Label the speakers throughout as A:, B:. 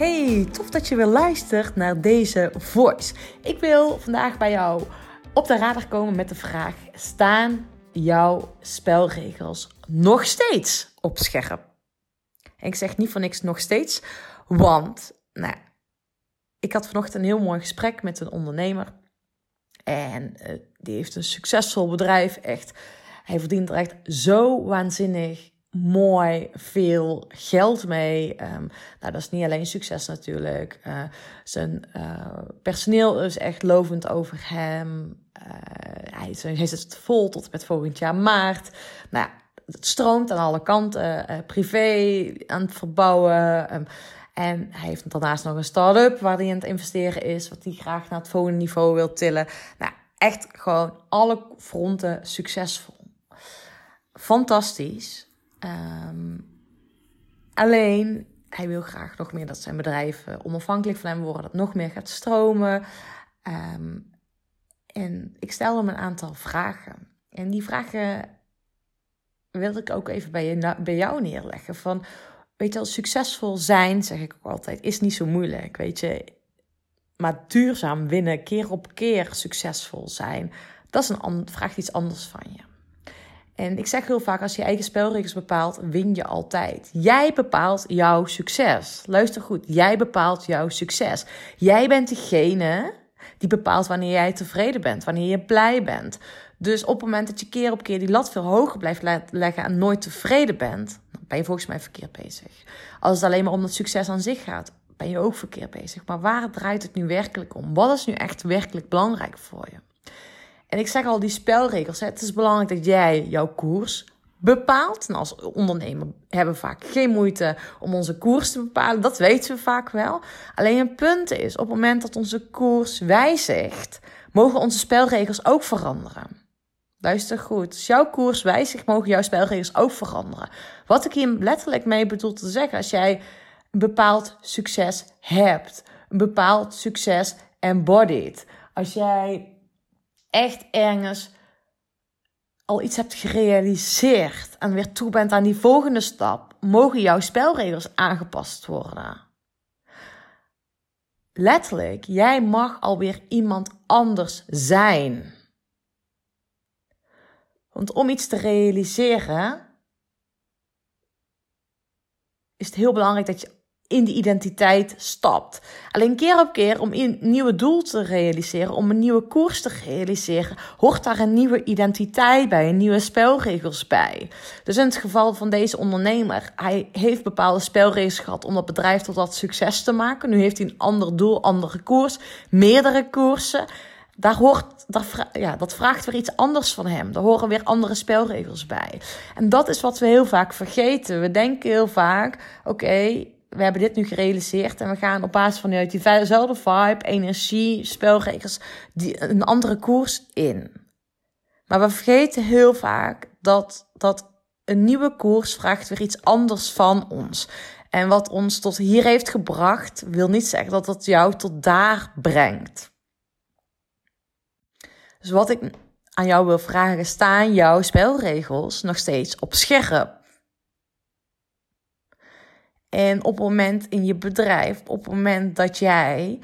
A: Hey, tof dat je weer luistert naar deze voice. Ik wil vandaag bij jou op de radar komen met de vraag: staan jouw spelregels nog steeds op scherp? En ik zeg niet voor niks nog steeds, want nou, ik had vanochtend een heel mooi gesprek met een ondernemer. En uh, die heeft een succesvol bedrijf, echt. Hij verdient er echt zo waanzinnig mooi veel geld mee. Um, nou, dat is niet alleen succes natuurlijk. Uh, zijn uh, personeel is echt lovend over hem. Uh, hij, hij zit vol tot met volgend jaar maart. Nou ja, het stroomt aan alle kanten. privé aan het verbouwen. Um, en hij heeft daarnaast nog een start-up waar hij aan het investeren is. Wat hij graag naar het volgende niveau wil tillen. Nou, echt gewoon alle fronten succesvol. Fantastisch. Um, alleen, hij wil graag nog meer dat zijn bedrijf uh, onafhankelijk van hem worden, dat nog meer gaat stromen. Um, en ik stel hem een aantal vragen. En die vragen wil ik ook even bij, je, bij jou neerleggen. Van, weet je wel, succesvol zijn, zeg ik ook altijd, is niet zo moeilijk. Weet je, maar duurzaam winnen, keer op keer succesvol zijn, dat is een, vraagt iets anders van je. En ik zeg heel vaak, als je eigen spelregels bepaalt, win je altijd. Jij bepaalt jouw succes. Luister goed, jij bepaalt jouw succes. Jij bent degene die bepaalt wanneer jij tevreden bent, wanneer je blij bent. Dus op het moment dat je keer op keer die lat veel hoger blijft leggen en nooit tevreden bent, dan ben je volgens mij verkeerd bezig. Als het alleen maar om dat succes aan zich gaat, ben je ook verkeerd bezig. Maar waar draait het nu werkelijk om? Wat is nu echt werkelijk belangrijk voor je? En ik zeg al die spelregels. Hè. Het is belangrijk dat jij jouw koers bepaalt. En als ondernemer hebben we vaak geen moeite om onze koers te bepalen. Dat weten we vaak wel. Alleen een punt is, op het moment dat onze koers wijzigt, mogen onze spelregels ook veranderen. Luister goed. Als jouw koers wijzigt, mogen jouw spelregels ook veranderen. Wat ik hier letterlijk mee bedoel te zeggen, als jij een bepaald succes hebt, een bepaald succes embodied, als jij echt ergens al iets hebt gerealiseerd en weer toe bent aan die volgende stap, mogen jouw spelregels aangepast worden. Letterlijk, jij mag alweer iemand anders zijn. Want om iets te realiseren, is het heel belangrijk dat je in die identiteit stapt. Alleen keer op keer om een nieuwe doel te realiseren, om een nieuwe koers te realiseren, hoort daar een nieuwe identiteit bij, een nieuwe spelregels bij. Dus in het geval van deze ondernemer, hij heeft bepaalde spelregels gehad om dat bedrijf tot dat succes te maken. Nu heeft hij een ander doel, andere koers, meerdere koersen. Daar hoort, daar, ja, dat vraagt weer iets anders van hem. Daar horen weer andere spelregels bij. En dat is wat we heel vaak vergeten. We denken heel vaak: oké, we hebben dit nu gerealiseerd en we gaan op basis van diezelfde vibe, energie, spelregels, die, een andere koers in. Maar we vergeten heel vaak dat, dat een nieuwe koers vraagt weer iets anders van ons. En wat ons tot hier heeft gebracht, wil niet zeggen dat het jou tot daar brengt. Dus wat ik aan jou wil vragen, staan jouw spelregels nog steeds op scherp? En op het moment in je bedrijf, op het moment dat jij.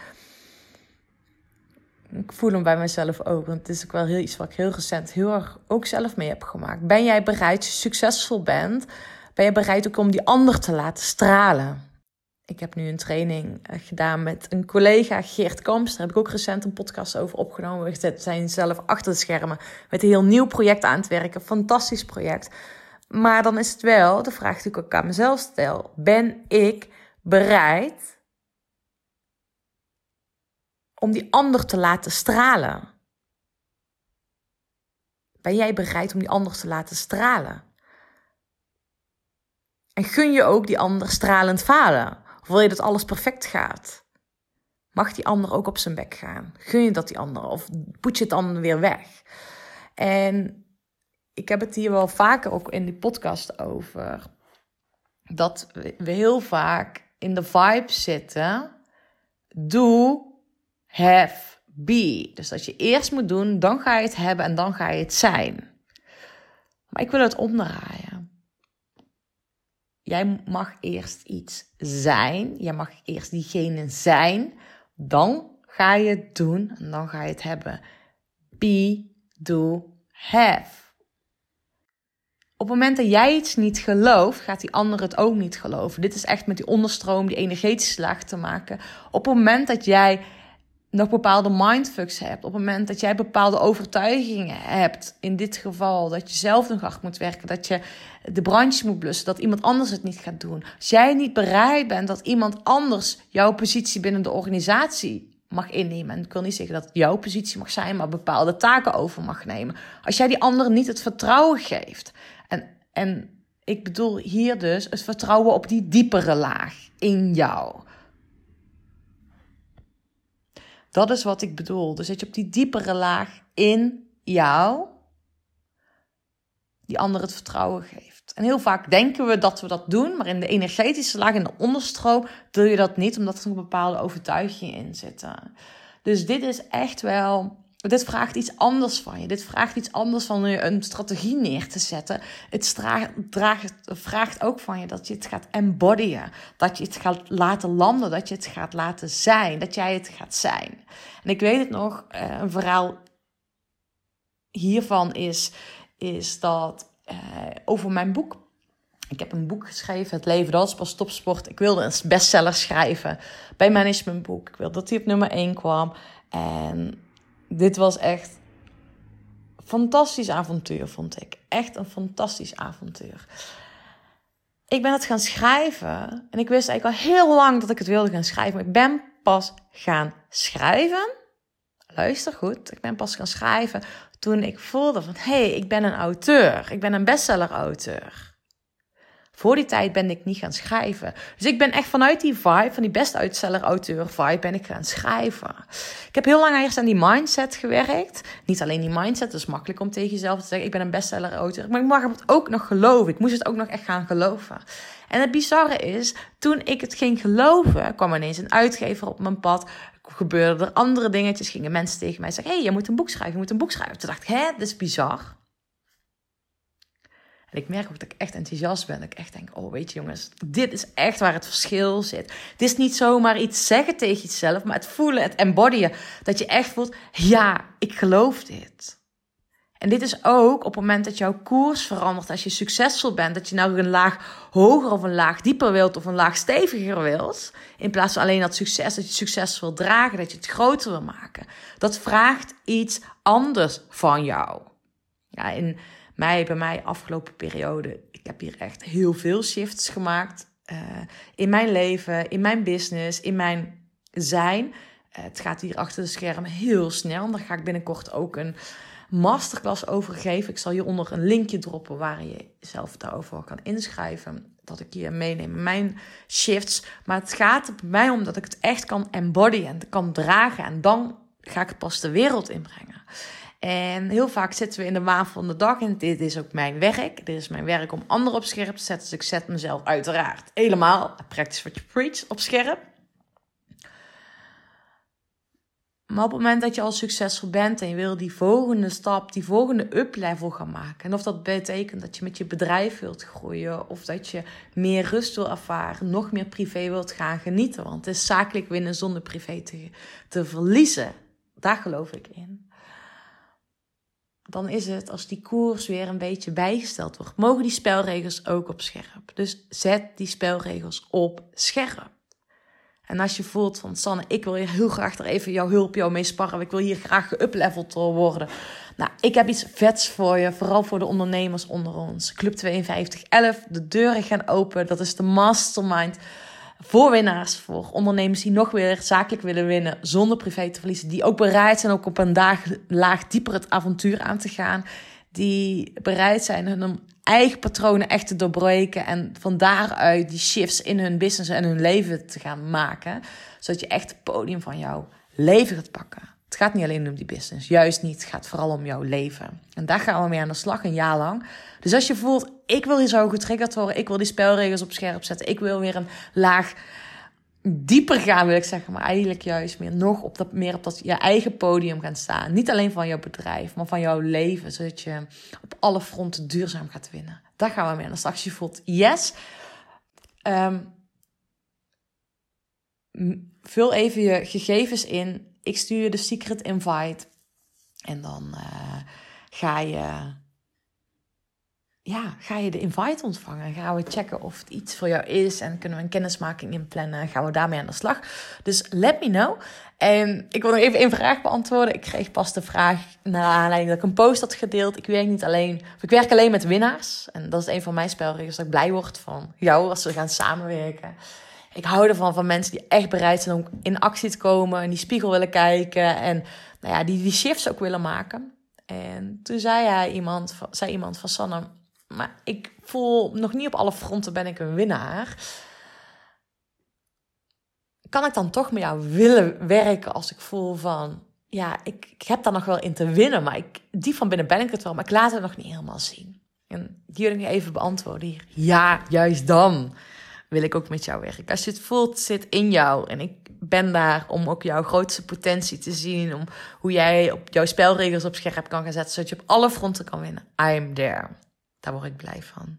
A: Ik voel hem bij mezelf ook, want het is ook wel heel iets wat ik heel recent heel erg ook zelf mee heb gemaakt. Ben jij bereid, als je succesvol bent, ben je bereid ook om die ander te laten stralen? Ik heb nu een training eh, gedaan met een collega, Geert Kamps. Daar heb ik ook recent een podcast over opgenomen. We zijn zelf achter de schermen met een heel nieuw project aan het werken. Fantastisch project. Maar dan is het wel de vraag die ik ook aan mezelf stel. Ben ik bereid om die ander te laten stralen? Ben jij bereid om die ander te laten stralen? En gun je ook die ander stralend falen? Of wil je dat alles perfect gaat? Mag die ander ook op zijn bek gaan? Gun je dat die ander? Of poet je het dan weer weg? En ik heb het hier wel vaker ook in die podcast over. Dat we heel vaak in de vibe zitten. Do, have, be. Dus dat je eerst moet doen, dan ga je het hebben en dan ga je het zijn. Maar ik wil het omdraaien. jij mag eerst iets zijn. Jij mag eerst diegene zijn. Dan ga je het doen en dan ga je het hebben. Be, do, have. Op het moment dat jij iets niet gelooft, gaat die ander het ook niet geloven. Dit is echt met die onderstroom, die energetische laag te maken. Op het moment dat jij nog bepaalde mindfucks hebt, op het moment dat jij bepaalde overtuigingen hebt, in dit geval dat je zelf nog hard moet werken, dat je de branche moet blussen, dat iemand anders het niet gaat doen. Als jij niet bereid bent dat iemand anders jouw positie binnen de organisatie mag innemen. En ik wil niet zeggen dat jouw positie mag zijn, maar bepaalde taken over mag nemen. Als jij die ander niet het vertrouwen geeft. En, ik bedoel hier dus het vertrouwen op die diepere laag in jou. Dat is wat ik bedoel. Dus dat je op die diepere laag in jou die ander het vertrouwen geeft. En heel vaak denken we dat we dat doen, maar in de energetische laag, in de onderstroom, doe je dat niet, omdat er een bepaalde overtuigingen in zitten. Dus dit is echt wel. Dit vraagt iets anders van je. Dit vraagt iets anders van je een strategie neer te zetten. Het draagt, vraagt ook van je dat je het gaat embodyen. Dat je het gaat laten landen. Dat je het gaat laten zijn. Dat jij het gaat zijn. En ik weet het nog, eh, een verhaal hiervan is is dat uh, over mijn boek. Ik heb een boek geschreven, Het leven dat is pas topsport. Ik wilde een bestseller schrijven bij managementboek. Ik wilde dat hij op nummer 1 kwam. En dit was echt fantastisch avontuur, vond ik. Echt een fantastisch avontuur. Ik ben het gaan schrijven. En ik wist eigenlijk al heel lang dat ik het wilde gaan schrijven. Maar ik ben pas gaan schrijven. Luister goed. Ik ben pas gaan schrijven toen ik voelde van hé, hey, ik ben een auteur. Ik ben een bestseller-auteur. Voor die tijd ben ik niet gaan schrijven. Dus ik ben echt vanuit die vibe, van die bestseller-auteur vibe, ben ik gaan schrijven. Ik heb heel lang eerst aan die mindset gewerkt. Niet alleen die mindset, het is makkelijk om tegen jezelf te zeggen, ik ben een bestseller-auteur. Maar ik mag het ook nog geloven. Ik moest het ook nog echt gaan geloven. En het bizarre is, toen ik het ging geloven, kwam ineens een uitgever op mijn pad gebeurden er andere dingetjes. Gingen mensen tegen mij zeggen: hey, je moet een boek schrijven, je moet een boek schrijven. Toen dacht ik: Hé, dit is bizar. En ik merk ook dat ik echt enthousiast ben. Dat ik echt denk: Oh, weet je, jongens, dit is echt waar het verschil zit. Het is niet zomaar iets zeggen tegen jezelf, maar het voelen, het embodyen. Dat je echt voelt: Ja, ik geloof dit. En dit is ook op het moment dat jouw koers verandert, als je succesvol bent, dat je nou een laag hoger of een laag dieper wilt of een laag steviger wilt, in plaats van alleen dat succes, dat je succes wil dragen, dat je het groter wil maken. Dat vraagt iets anders van jou. Ja, in mei, bij mij afgelopen periode, ik heb hier echt heel veel shifts gemaakt uh, in mijn leven, in mijn business, in mijn zijn. Uh, het gaat hier achter de schermen heel snel. Daar ga ik binnenkort ook een masterclass over geven. Ik zal hieronder een linkje droppen waar je jezelf daarover kan inschrijven. Dat ik je meeneem mijn shifts. Maar het gaat er bij mij om dat ik het echt kan embodyen en kan dragen. En dan ga ik pas de wereld inbrengen. En heel vaak zitten we in de waan van de dag. En dit is ook mijn werk. Dit is mijn werk om anderen op scherp te zetten. Dus ik zet mezelf uiteraard helemaal, practice what you preach, op scherp. Maar op het moment dat je al succesvol bent en je wil die volgende stap, die volgende up-level gaan maken. En of dat betekent dat je met je bedrijf wilt groeien, of dat je meer rust wil ervaren, nog meer privé wilt gaan genieten. Want het is zakelijk winnen zonder privé te, te verliezen. Daar geloof ik in. Dan is het als die koers weer een beetje bijgesteld wordt, mogen die spelregels ook op scherp. Dus zet die spelregels op scherp. En als je voelt van Sanne, ik wil hier heel graag er even jouw hulp, jou mee sparren. Ik wil hier graag geupleveld worden. Nou, ik heb iets vets voor je, vooral voor de ondernemers onder ons. Club 5211, de deuren gaan open. Dat is de mastermind voor winnaars, voor ondernemers die nog weer zakelijk willen winnen zonder privé te verliezen. Die ook bereid zijn ook op een dag laag dieper het avontuur aan te gaan. Die bereid zijn hun eigen patronen echt te doorbreken en van daaruit die shifts in hun business en hun leven te gaan maken, zodat je echt het podium van jouw leven gaat pakken. Het gaat niet alleen om die business, juist niet. Het gaat vooral om jouw leven. En daar gaan we mee aan de slag, een jaar lang. Dus als je voelt, ik wil hier zo getriggerd worden, ik wil die spelregels op scherp zetten, ik wil weer een laag dieper gaan, wil ik zeggen, maar eigenlijk juist meer nog op dat, meer op dat je eigen podium gaan staan. Niet alleen van jouw bedrijf, maar van jouw leven, zodat je op alle fronten duurzaam gaat winnen. Daar gaan we mee aan. Als je voelt, yes, ehm, vul even je gegevens in. Ik stuur je de secret invite. En dan uh, ga je ja, ga je de invite ontvangen. Gaan we checken of het iets voor jou is. En kunnen we een kennismaking inplannen. Gaan we daarmee aan de slag. Dus let me know. En ik wil nog even een vraag beantwoorden. Ik kreeg pas de vraag naar aanleiding dat ik een post had gedeeld. Ik werk niet alleen, ik werk alleen met winnaars. En dat is een van mijn spelregels. Dat ik blij word van jou als we gaan samenwerken. Ik hou ervan van mensen die echt bereid zijn om in actie te komen. En die spiegel willen kijken. En nou ja, die die shifts ook willen maken. En toen zei, hij iemand, zei iemand van Sanne maar ik voel nog niet op alle fronten ben ik een winnaar. Kan ik dan toch met jou willen werken als ik voel van, ja, ik, ik heb daar nog wel in te winnen, maar ik, die van binnen ben ik het wel, maar ik laat het nog niet helemaal zien. En die wil ik even beantwoorden hier. Ja, juist dan wil ik ook met jou werken. Als je het voelt, zit in jou. En ik ben daar om ook jouw grootste potentie te zien. Om hoe jij op jouw spelregels op scherp kan gaan zetten. Zodat je op alle fronten kan winnen. I'm there. Daar word ik blij van.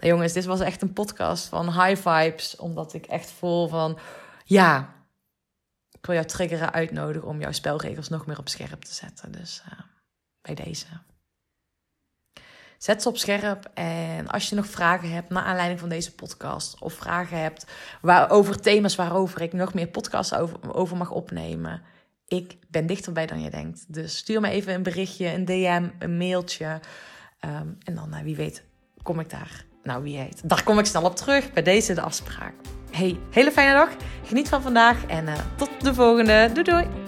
A: Nou jongens, dit was echt een podcast van high vibes. Omdat ik echt voel van, ja, ik wil jou triggeren, uitnodigen om jouw spelregels nog meer op scherp te zetten. Dus uh, bij deze. Zet ze op scherp. En als je nog vragen hebt naar aanleiding van deze podcast. Of vragen hebt waar, over thema's waarover ik nog meer podcasts over, over mag opnemen. Ik ben dichterbij dan je denkt. Dus stuur me even een berichtje, een DM, een mailtje. Um, en dan, uh, wie weet, kom ik daar. Nou, wie heet. Daar kom ik snel op terug bij deze de afspraak. Hey, hele fijne dag. Geniet van vandaag en uh, tot de volgende. Doei doei.